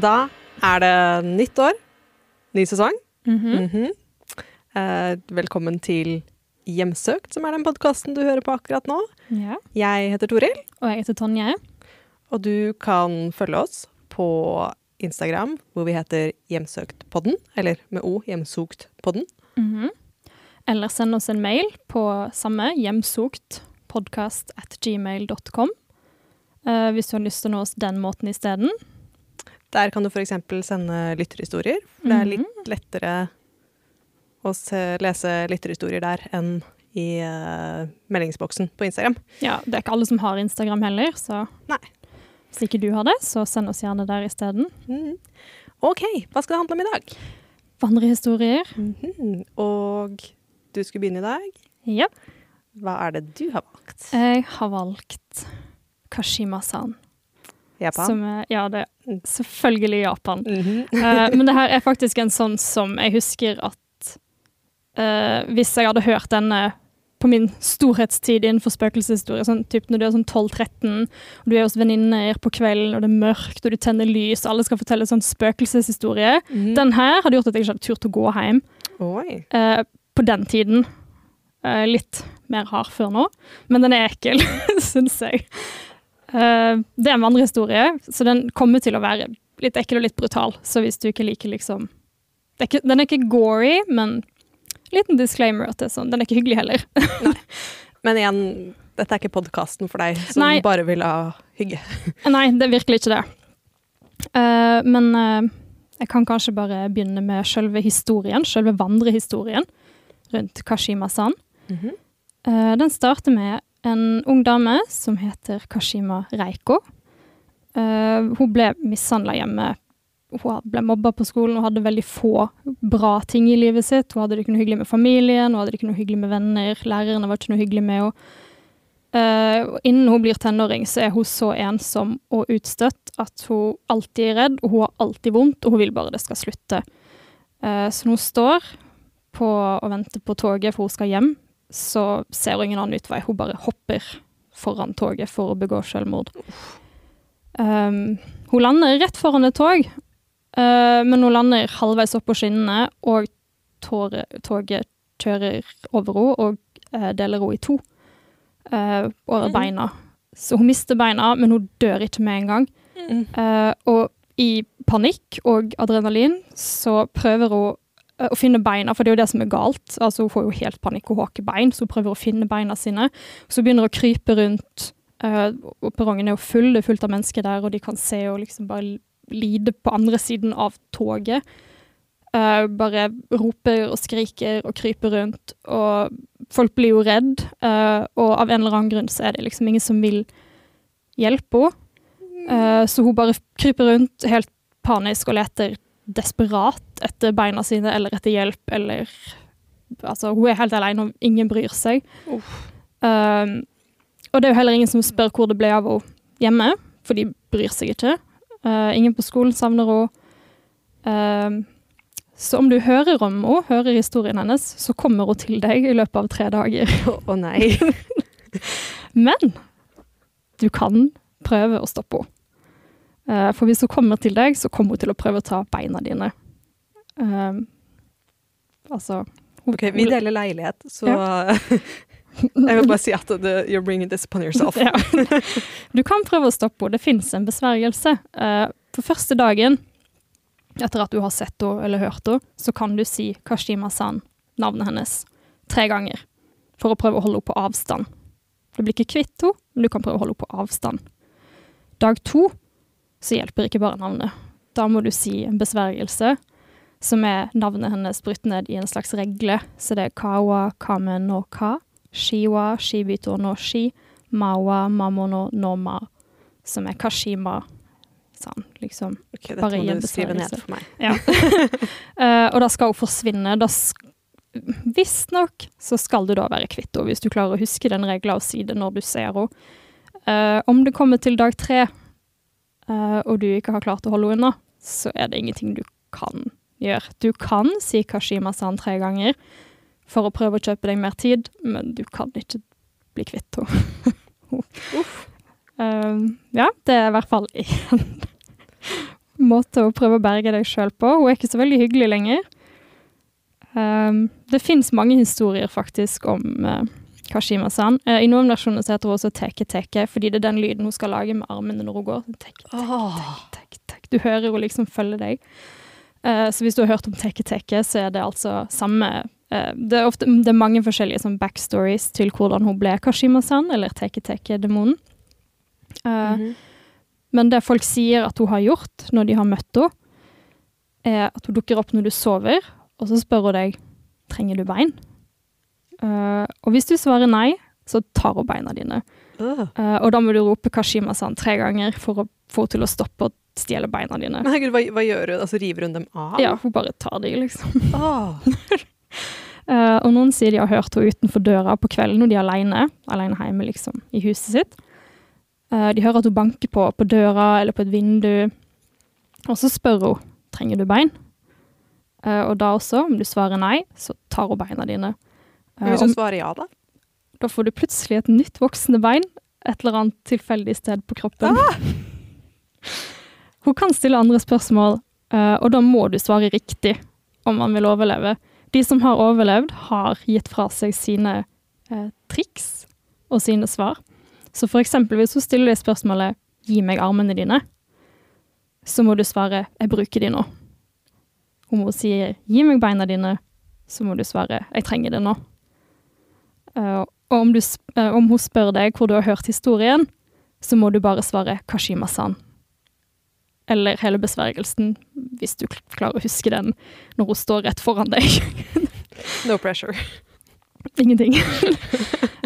Da er det nytt år, ny sesong. Mhm. Mhm. Eh, velkommen til Hjemsøkt, som er den podkasten du hører på akkurat nå. ja. Jeg heter Toril, Og jeg heter Tonje. og du kan følge oss på Instagram, hvor vi heter Hjemsøktpodden, eller med O, Hjemsoktpodden. Mhm. Eller send oss en mail på samme hjemsoktpodkast at gmail.com. eh, hvis du har lyst til å nå oss den måten isteden. Der kan du f.eks. sende lytterhistorier. For det er Mhm. litt lettere å se, lese lytterhistorier der enn i uh, meldingsboksen på Instagram. Ja, det er ikke alle som har Instagram heller, så Nei. hvis ikke du har det, så send oss gjerne der isteden. Mm. OK, hva skal det handle om i dag? Vandrehistorier. Mhm. Og du skulle begynne i dag. Ja. Hva er det du har valgt? Jeg har valgt Kashima-san. Japan? Som er, ja, det er Mm. selvfølgelig Japan. Mm -hmm. uh, men det her er faktisk en sånn som jeg husker at uh, Hvis jeg hadde hørt denne på min storhetstid innenfor spøkelseshistorie, sånn, typ når du er sånn 12-13, og du er hos venninner på kvelden, og det er mørkt, og du tenner lys, og alle skal fortelle sånn spøkelseshistorie Mhm. Den her hadde gjort at jeg ikke hadde turt å gå hjem eh, på den tiden. Litt mer hard før nå, men den er ekkel, syns jeg. Eh, det er en vandrehistorie, så den kommer til å være litt ekkel og litt brutal. Så hvis du ikke liker liksom det er ikke, Den er ikke gory, men liten disclaimer at det er sånn. Den er ikke hyggelig heller. Men igjen, dette er ikke podkasten for deg som Nei. bare vil ha hygge. Nei, det er virkelig ikke det. Uh, men uh, jeg kan kanskje bare begynne med selve historien, selve vandrehistorien rundt Kashima-san. Mm -hmm. uh, den starter med en ung dame som heter Kashima Reiko. Uh, hun ble mishandla hjemme. Hun ble mobba på skolen og hadde veldig få bra ting i livet sitt. Hun hadde det ikke noe hyggelig med familien, hun hadde det ikke noe hyggelig med venner. Lærerne var ikke noe hyggelig med henne. Uh, innen hun blir tenåring, så er hun så ensom og utstøtt at hun alltid er redd, og hun har alltid vondt, og hun vil bare det skal slutte. Uh, så hun står på og venter på toget, for hun skal hjem, så ser hun ingen annen utvei. Hun bare hopper foran toget for å begå selvmord. Um, hun lander rett foran et tog, uh, men hun lander halvveis opp på skinnene, og tåre, toget kjører over henne og uh, deler henne i to uh, over Mhm. beina. Så hun mister beina, men hun dør ikke med en gang. Mhm. Eh, og i panikk og adrenalin så prøver hun å finne beina, for det er jo det som er galt. Altså Hun får jo helt panikk, og håker bein, så hun prøver å finne beina sine. Så hun begynner å krype rundt, eh, og perrongen er jo full, det er fullt av mennesker der, og de kan se og liksom bare lide på andre siden av toget. Eh, bare roper og skriker og kryper rundt, og folk blir jo redd, eh, og av en eller annen grunn så er det liksom ingen som vil hjelpe henne. Eh, så hun bare kryper rundt helt panisk og leter desperat etter beina sine eller etter hjelp, eller Altså, hun er helt alene, og ingen bryr seg. Um, og det er jo heller ingen som spør hvor det ble av henne hjemme, for de bryr seg ikke. Uh, ingen på skolen savner henne. Um, så om du hører om henne, hører historien hennes, så kommer hun til deg i løpet av tre dager. Å nei. Men du kan prøve å stoppe henne. Eh, for hvis hun kommer til deg, så kommer hun til å prøve å ta beina dine. Um, altså hun- Ok, vi deler leilighet, så jeg vil bare si at the, you're bringing this upon yourself. Ja. Du kan prøve å stoppe henne. Det fins en besvergelse. Eh, på første dagen etter at du har sett henne eller hørt henne, så kan du si Kashima-san, navnet hennes, tre ganger. For å prøve å holde henne på avstand. Du blir ikke kvitt henne, men du kan prøve å holde henne på avstand. Dag to så hjelper ikke bare navnet. Da må du si en besvergelse, som er navnet hennes brutt ned i en slags regle. Så det er kawa kame no ka, shiwa shibito no shi, mawa mamono no ma, som er kashima. Sånn, liksom. Ok, dette Bare må du skrive ned for meg. Ja. uh, og da skal hun forsvinne. Da Visstnok så skal du da være kvitt henne, hvis du klarer å huske den regla og si det når du ser henne. Uh, om det kommer til dag tre, og du ikke har klart å holde henne unna, så er det ingenting du kan gjøre. Du kan si Kashima-san tre ganger for å prøve å kjøpe deg mer tid, men du kan ikke bli kvitt henne. Eh, ja, det er i hvert fall én måte å prøve å berge deg sjøl på. Hun er ikke så veldig hyggelig lenger. Um, det fins mange historier faktisk om uh, Kashima-san. Uh, I noen versjoner så heter hun også Teke Teke, fordi det er den lyden hun skal lage med armene når hun går. Teke, teke, teke, teke. Du hører hun liksom følge deg. Uh, så hvis du har hørt om Teke Teke, så er det altså samme uh, det, er ofte, det er mange forskjellige sånn, backstories til hvordan hun ble Kashima-san, eller Teke Teke-demonen. Mm -hmm. men det folk sier at hun har gjort når de har møtt henne, er at hun dukker opp når du sover, og så spør hun deg trenger du bein. Eh, og hvis du svarer nei, så tar hun beina dine. Uh. Uh, og da må du rope Kashima-san tre ganger for å få til å stoppe å stjele beina dine. Men herregud, hva, hva gjør hun? Altså river hun dem av? Ja, hun bare tar de, liksom. Oh. Og noen sier de har hørt henne utenfor døra på kvelden når de er alene, alene hjemme, liksom, i huset sitt. De hører at hun banker på på døra eller på et vindu, og så spør hun trenger du bein. Og da også, om du svarer nei, så tar hun beina dine. Hvis hun svarer ja, da? da får du plutselig et nytt voksende bein et eller annet tilfeldig sted på kroppen. Hun kan stille andre spørsmål, eh, og da må du svare riktig om man vil overleve. De som har overlevd, har gitt fra seg sine eh, triks og sine svar. Så for eksempel hvis hun stiller deg spørsmålet 'gi meg armene dine', så må du svare 'jeg bruker de nå'. Om hun sier 'gi meg beina dine', så må du svare 'jeg trenger det nå'. Eh, og om, du, eh, om hun spør deg hvor du har hørt historien, så må du bare svare Kashima-san. Eller hele besvergelsen, hvis du klarer å huske den når hun står rett foran deg. No pressure. Ingenting.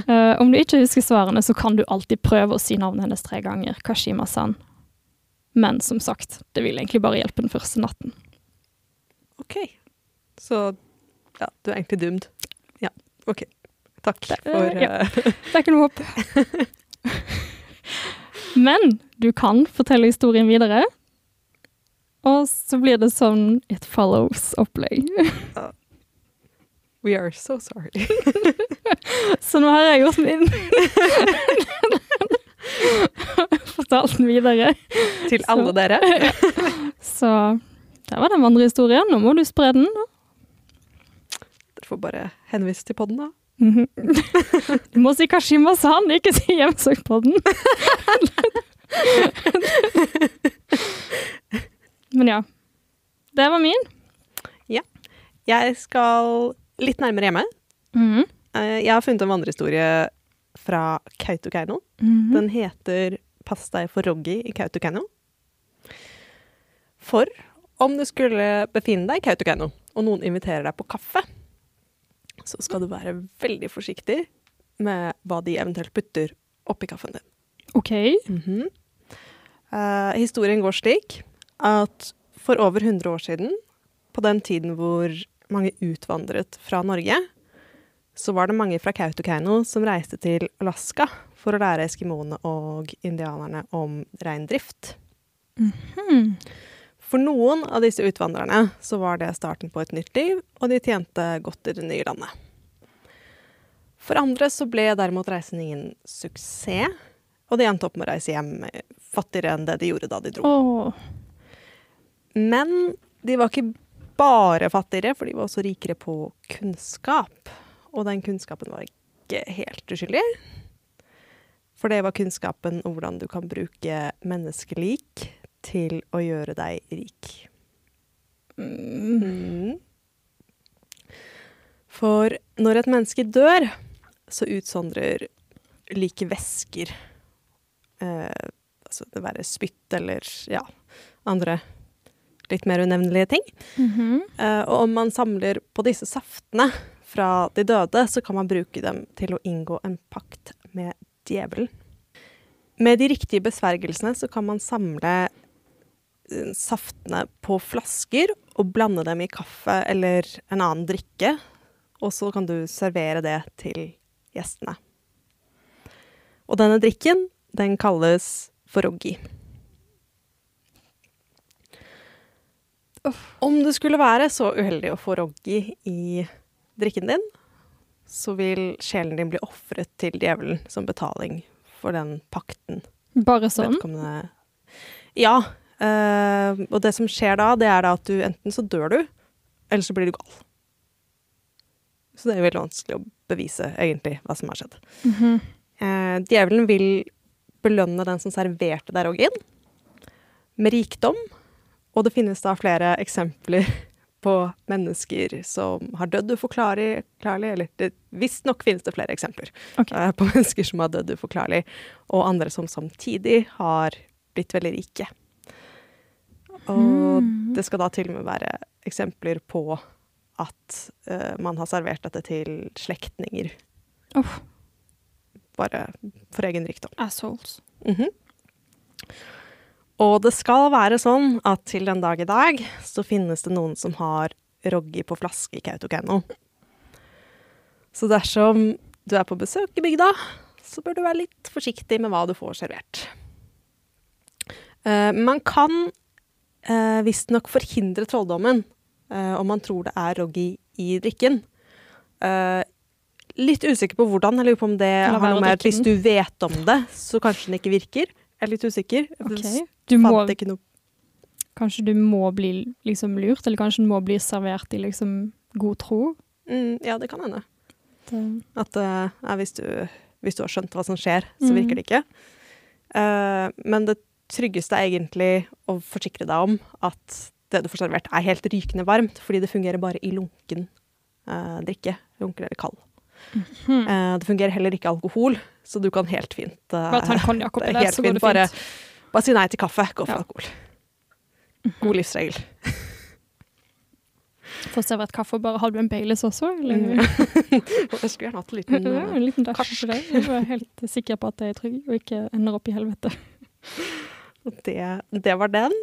Eh, om du ikke husker svarene, så kan du alltid prøve å si navnet hennes tre ganger. Kashima-san. Men som sagt, det vil egentlig bare hjelpe den første natten. OK. Så ja, du er egentlig doomed. Ja, OK. Takk for ja. eh, Det er ikke noe håp. Men du kan fortelle historien videre. Og så blir det sånn It Follows-opplegg. We are so sorry. Så nå har jeg gjort min. Fortalt den videre. Til alle dere. Så der var den vandrehistorien. Nå må du spre den. Dere får bare henvise til podden, da. Mhm. Du må si Kashima-san, ikke si hjemsøkt på den. Men ja. Det var min. Jeg skal litt nærmere hjemme. Mm -hmm. Jeg har funnet en vandrehistorie fra Kautokeino. Mhm. Den heter 'Pass deg for Roggi i Kautokeino'. For om du skulle befinne deg i Kautokeino, og noen inviterer deg på kaffe, så skal du være veldig forsiktig med hva de eventuelt putter oppi kaffen din. OK. Mm -hmm. uh, historien går slik at for over 100 år siden, på den tiden hvor mange utvandret fra Norge, så var det mange fra Kautokeino som reiste til Alaska for å lære eskimoene og indianerne om reindrift. Hmm. For noen av disse utvandrerne så var det starten på et nytt liv, og de tjente godt i det nye landet. For andre så ble derimot reisen ingen suksess, og de endte opp med å reise hjem fattigere enn det de gjorde da de dro. Oh. Men de var ikke bare fattigere, for de var også rikere på kunnskap. Og den kunnskapen var ikke helt uskyldig. For det var kunnskapen om hvordan du kan bruke menneskelik til å gjøre deg rik. Mm. Mm. For når et menneske dør, så utsondrer like væsker eh, Altså det være spytt eller ja, andre litt mer unevnelige ting. Mhm. Eh, og om man samler på disse saftene fra de døde, så kan man bruke dem til å inngå en pakt med djevelen. Med de riktige besvergelsene så kan man samle saftene på flasker og blande dem i kaffe eller en annen drikke, og så kan du servere det til gjestene. Og denne drikken, den kalles foroggi. Om du skulle være så uheldig å få roggi i drikken din, så vil sjelen din bli ofret til djevelen som betaling for den pakten. Bare sånn? Ja. Eh, og det som skjer da, det er da at du enten så dør du, eller så blir du gal. Så det er veldig vanskelig å bevise egentlig hva som har skjedd. Mm -hmm. uh, djevelen vil belønne den som serverte deg roggen, med rikdom. Og det finnes da flere eksempler på mennesker som har dødd uforklarlig, eller visstnok finnes det flere eksempler okay. uh, på mennesker som har dødd uforklarlig, og andre som samtidig har blitt veldig rike. Og Mm. det skal da til og med være eksempler på at uh, man har servert dette til slektninger, Oh. bare for egen rikdom. assholes. Mhm. Og det skal være sånn at til den dag i dag så finnes det noen som har Roggi på flaske i Kautokeino. Så dersom du er på besøk i bygda, så bør du være litt forsiktig med hva du får servert. Uh, man kan uh, visstnok forhindre trolldommen eh, om man tror det er Roggi i drikken. Eh, litt usikker på hvordan. Jeg lurer på om det har noe med at hvis du vet om det, så kanskje den ikke virker. Jeg er litt usikker. Okay. Du må, noe kanskje du må bli liksom lurt, eller kanskje den må bli servert i liksom god tro. mm, Ja, det kan hende. Det, At uh, hvis, du, hvis du har skjønt hva som skjer, så Mm. virker det ikke. Uh, men det tryggeste er egentlig å forsikre deg om at det du får servert, er helt rykende varmt, fordi det fungerer bare i lunken eh, drikke. Lunken eller kald. hmm. Eh, det fungerer heller ikke alkohol, så du kan helt fint eh, Bare ta en konjakk oppi er der, så går det fint. bare si nei til kaffe, gå for Ja. alkohol. God livsregel. Få servert kaffe og bare Har du en Baileys også? Eller? Mm. Jeg skulle gjerne hatt en liten eh, en liten dash for deg. Jeg var helt sikker på at jeg er trygg, og ikke ender opp i helvete. Det, det var den.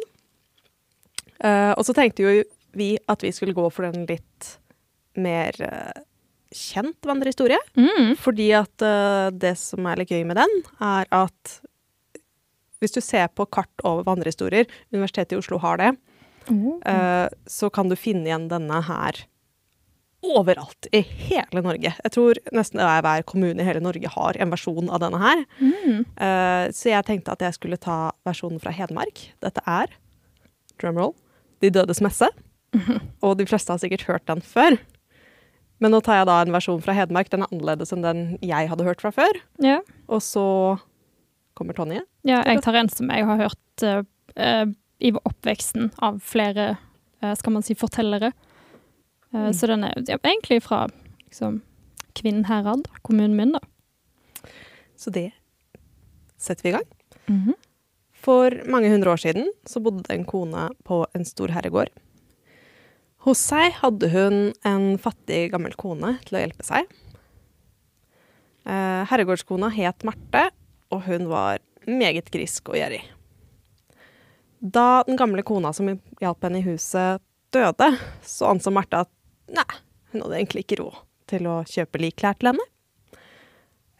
Uh, og så tenkte jo vi at vi skulle gå for en litt mer uh, kjent vandrehistorie. Mm. Fordi at uh, det som er litt gøy med den, er at hvis du ser på kart over vandrehistorier, Universitetet i Oslo har det, mm. så kan du finne igjen denne her overalt i hele Norge. Jeg tror nesten hver kommune i hele Norge har en versjon av denne her. Mm. Uh, så jeg tenkte at jeg skulle ta versjonen fra Hedmark. Dette er, drumroll, De dødes messe. Og de fleste har sikkert hørt den før. Men nå tar jeg da en versjon fra Hedmark. Den er annerledes enn den jeg hadde hørt fra før. Ja. Og så kommer Tonje. ja, jeg tar en som jeg har hørt eh, i oppveksten av flere, uh, skal man si, fortellere. Eh, Mm. Så den er ja, egentlig fra liksom, Kvinnherad, kommunen min, da. Så det setter vi i gang. Mhm. For mange hundre år siden så bodde en kone på en stor herregård. Hos seg hadde hun en fattig, gammel kone til å hjelpe seg. Eh, herregårdskona het Marte, og hun var meget grisk og gjerrig. Da den gamle kona som hjalp henne i huset, døde, så anså Marte at nei, hun hadde egentlig ikke råd til å kjøpe likklær til henne.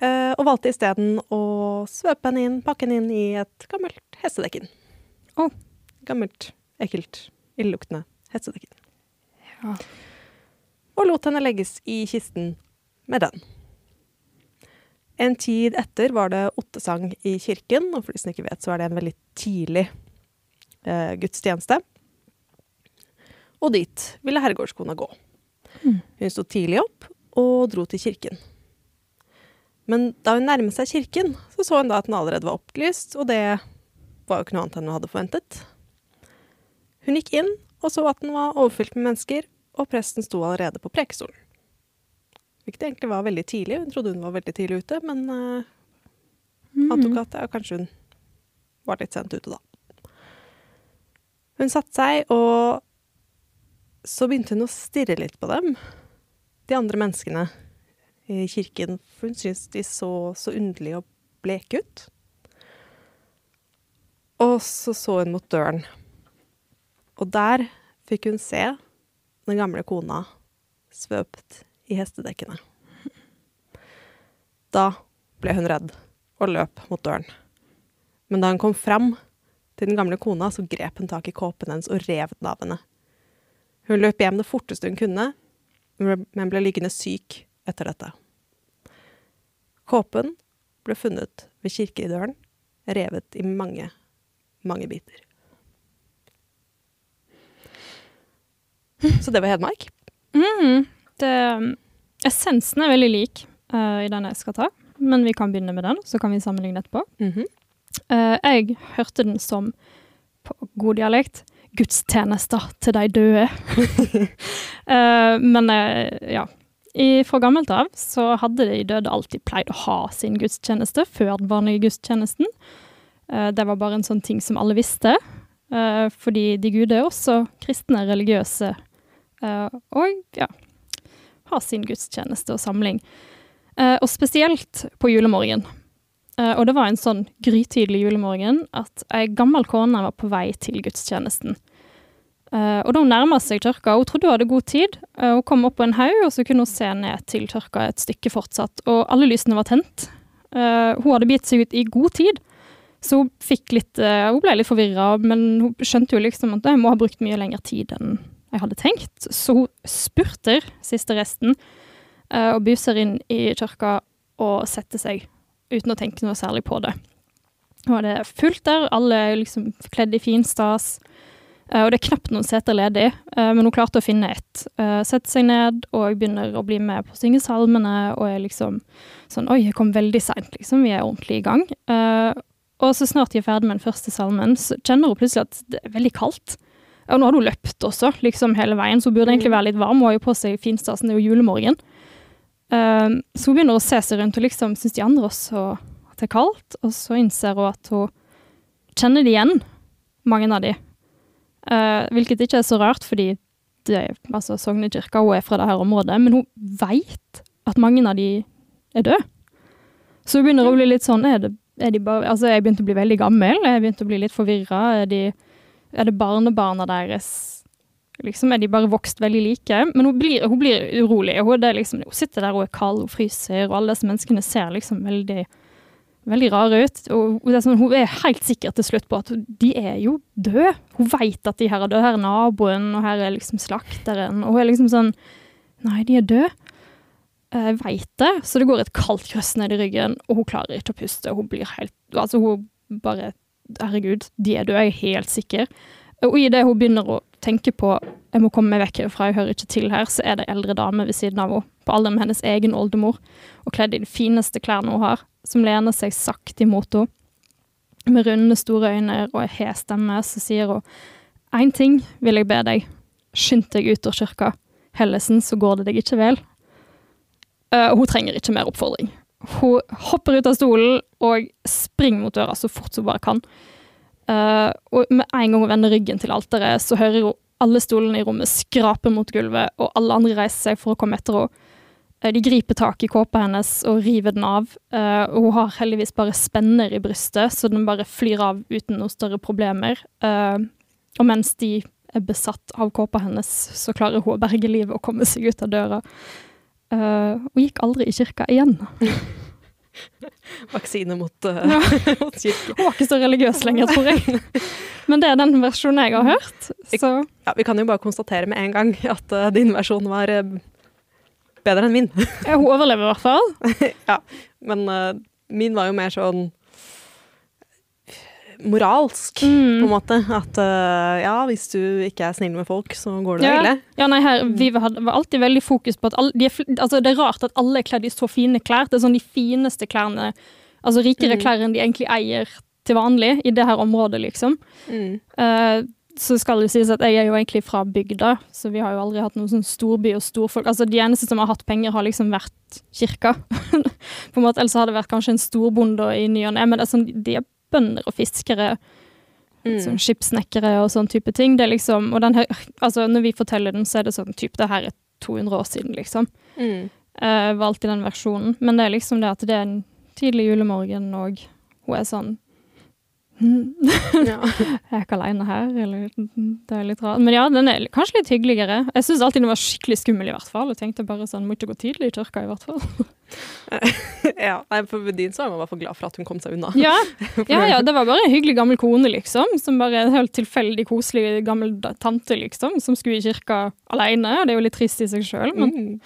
Eh, og valgte isteden å svøpe henne inn, pakke henne inn i et gammelt hestedekken. Å. Gammelt, ekkelt, illeluktende hestedekken. Ja. Og lot henne legges i kisten med den. En tid etter var det ottesang i kirken, og for de som ikke vet, så er det en veldig tidlig eh, gudstjeneste. Og dit ville herregårdskona gå. Hun sto tidlig opp og dro til kirken. Men da hun nærmet seg kirken, så så hun da at den allerede var opplyst, og det var jo ikke noe annet enn hun hadde forventet. Hun gikk inn og så at den var overfylt med mennesker, og presten sto allerede på prekestolen. Hvilket egentlig var veldig tidlig. Hun trodde hun var veldig tidlig ute, men uh, antok at ja, kanskje hun var litt sent ute da. Hun satte seg, og så begynte hun å stirre litt på dem, de andre menneskene i kirken, for hun syntes de så så underlige og bleke ut. Og så så hun mot døren, og der fikk hun se den gamle kona svøpt i hestedekkene. Da ble hun redd og løp mot døren. Men da hun kom fram til den gamle kona, så grep hun tak i kåpen hennes og rev den av henne. Hun løp hjem det forteste hun kunne, men ble liggende syk etter dette. Kåpen ble funnet ved kirkedøren, revet i mange, mange biter. Så det var Hedmark. Mm, det, essensen er veldig lik uh, i den jeg skal ta, men vi kan begynne med den, så kan vi sammenligne etterpå. Mm -hmm. uh, jeg hørte den som, på god dialekt, gudstjenester til de døde. Eh, men eh, ja. Fra gammelt av så hadde de døde alltid pleid å ha sin gudstjeneste før den vanlige gudstjenesten. Eh, det var bare en sånn ting som alle visste, fordi de gude er også kristne, religiøse, og ja, har sin gudstjeneste og samling. Og spesielt på julemorgen. Eh, og det var en sånn grytidlig julemorgen at ei gammel kone var på vei til gudstjenesten. Eh, og da hun nærma seg tørka, hun trodde hun hadde god tid. Eh, hun kom opp på en haug, og så kunne hun se ned til tørka et stykke fortsatt. Og alle lysene var tent. Hun hadde bitt seg ut i god tid, så hun litt Hun ble litt forvirra, men hun skjønte jo liksom at jeg må ha brukt mye lengre tid enn jeg hadde tenkt. Så hun spurter siste resten og buser inn i tørka og setter seg uten å tenke noe særlig på det. Nå er det fullt der, alle er liksom kledd i fin stas. Eh, og det er knapt noen seter ledig, eh, men hun klarte å finne ett. Sette Setter seg ned og begynner å bli med på å synge salmene, og er liksom sånn Oi, jeg kom veldig seint, liksom. Vi er ordentlig i gang. Eh, og så snart de er ferdig med den første salmen, så kjenner hun plutselig at det er veldig kaldt. Og nå hadde hun løpt også, liksom hele veien, så hun burde egentlig være litt varm. Hun har jo på seg finstasen, det er jo julemorgen. Eh, så hun begynner å se seg rundt og liksom syns de andre også at det er kaldt, og så innser hun at hun kjenner de igjen, mange av de. Eh, hvilket ikke er så rart, fordi altså Sognekirka, hun er fra det her området, men hun veit at mange av de er døde. Så hun begynner å bli litt sånn er det, er de bare, Altså, jeg begynte å bli veldig gammel, jeg begynte å bli litt forvirra. Er, de- er det barnebarna deres Liksom, er de bare vokst veldig like? Men hun blir, hun blir urolig. Hun, liksom, hun sitter der og er kald, hun fryser, og alle disse menneskene ser liksom veldig veldig rare ut. Og er sånn, hun er helt sikker til slutt på at de er jo døde. Hun vet at de her er døde. Her er naboen, og her er liksom slakteren. Og hun er liksom sånn Nei, de er døde. Jeg veit det. Så det går et kaldt kryss ned i ryggen, og hun klarer ikke å puste. Hun blir helt Altså, hun bare Herregud, de er døde, jeg er helt sikker. Og i det hun begynner å tenke på jeg må komme meg vekk herfra, jeg hører ikke til her, så er det eldre dame ved siden av henne, på alder med hennes egen oldemor, og kledd i de fineste klærne hun har, som lener seg sakte imot henne. Med runde, store øyne og en hes stemme, så sier hun én ting vil jeg be deg, skynd deg ut av kirka, Hellesen, så går det deg ikke vel. Uh, hun trenger ikke mer oppfordring. Hun hopper ut av stolen og springer mot døra så fort hun bare kan. Eh, og med en gang hun vender ryggen til alteret, så hører hun alle stolene i rommet skrape mot gulvet, og alle andre reiser seg for å komme etter henne. Uh, De griper tak i kåpa hennes og river den av. Uh, og hun har heldigvis bare spenner i brystet, så den bare flyr av uten noen større problemer. Og mens de er besatt av kåpa hennes, så klarer hun å berge livet og komme seg ut av døra. Hun gikk aldri i kirka igjen. Vaksine mot, uh, Ja. mot kirke. Hun var ikke så religiøs lenger, tror jeg. Men det er den versjonen jeg har hørt. Så Ja, vi kan jo bare konstatere med en gang at uh, din versjon var uh, bedre enn min. ja, hun overlever i hvert fall. Men uh, min var jo mer sånn moralsk, på Mm. en måte. At uh, ja, hvis du ikke er snill med folk, så går det Ja. ille. Ja, nei, her, Vi var alltid veldig fokus på at alle, de er, altså, det er rart at alle er kledd i så fine klær. Det er sånn de fineste klærne, altså rikere Mm. klær enn de egentlig eier til vanlig i det her området, liksom. Mm. Uh, så skal det sies at jeg er jo egentlig fra bygda, så vi har jo aldri hatt noen sånn storby og storfolk. Altså de eneste som har hatt penger, har liksom vært kirka. på en måte, Ellers hadde det vært kanskje en storbonde i ny og ne, men det er sånn, de er bønder og fiskere, Mm. sånn skipsnekkere og sånn type ting. Det er liksom, og den altså når vi forteller den, så er det sånn type, det her er 200 år siden, liksom. Mm. Uh, var alltid den versjonen. Men det er liksom det at det er en tidlig julemorgen, og hun er sånn «Hm, Ja. jeg er ikke alene her, eller det er litt rart. Men ja, den er kanskje litt hyggeligere. Jeg syns alltid den var skikkelig skummel, i hvert fall. Jeg tenkte bare sånn, må ikke gå tidlig i tørka, i hvert fall. ja. For din så er man i hvert fall glad for at hun kom seg unna. Ja, ja, ja, det var bare en hyggelig gammel kone, liksom. Som bare en helt tilfeldig koselig gammel tante, liksom. Som skulle i kirka alene. Og det er jo litt trist i seg sjøl, men Mm.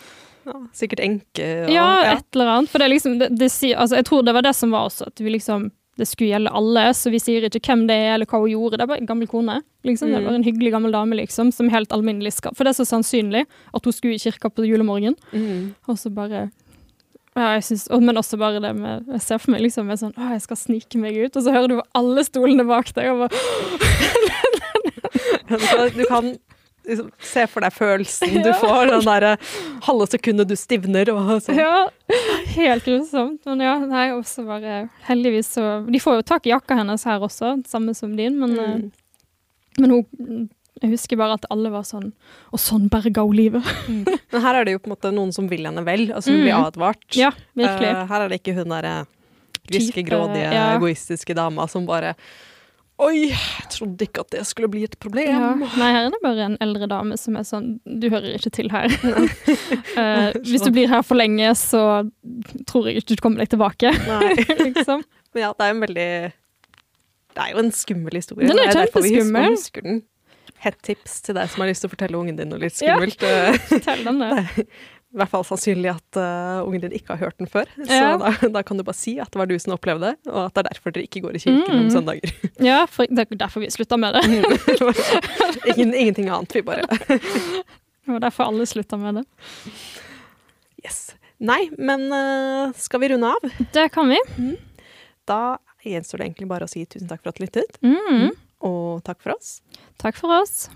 Ja, sikkert enke og ja, et eller annet. For det er liksom det, det altså, Jeg tror det var det som var også, at vi liksom det skulle gjelde alle, så vi sier ikke hvem det er eller hva hun gjorde. Det er bare en gammel kone. Liksom. Det er Mm. bare en hyggelig gammel dame, liksom, som helt alminnelig skal For det er så sannsynlig at hun skulle i kirka på julemorgen, Mm. og så bare ja, jeg synes, Men også bare det med Jeg ser for meg liksom med sånn Å, jeg skal snike meg ut, og så hører du alle stolene bak deg, og bare Du kan, du kan liksom, se for deg følelsen du får, den derre halve sekundet du stivner og sånn. Ja, helt grusomt. Men ja, nei, også bare Heldigvis så De får jo tak i jakka hennes her også, samme som din, men, eh, Mm. men hun Jeg husker bare at alle var sånn Og sånn berga hun livet. Men her er det jo på en måte noen som vil henne vel, altså hun blir Mm. advart. Ja, virkelig. Uh, her er det ikke hun derre griske, grådige, ja. egoistiske dama som bare Oi, jeg trodde ikke at det skulle bli et problem. Ja. Nei, her er det bare en eldre dame som er sånn Du hører ikke til her. uh, hvis du blir her for lenge, så tror jeg ikke du kommer deg tilbake. Liksom. Men ja, det er en veldig Det er jo en skummel historie. Den er Det kjempeskummel. Hett tips til deg som har lyst til å fortelle ungen din noe litt skummelt. Ja, Fortell den det. I hvert fall sannsynlig at uh, ungen din ikke har hørt den før. Så Ja. da, da kan du bare si at det var du som opplevde det, og at det er derfor dere ikke går i kirken om Mm. søndager. Ja, for det er derfor vi slutta med det. Ingen, ingenting annet. Vi bare Det var derfor alle slutta med det. Yes. Nei, men uh, skal vi runde av? Det kan vi. Da gjenstår det egentlig bare å si tusen takk for at du lyttet, Mm. og takk for oss. Takk for oss.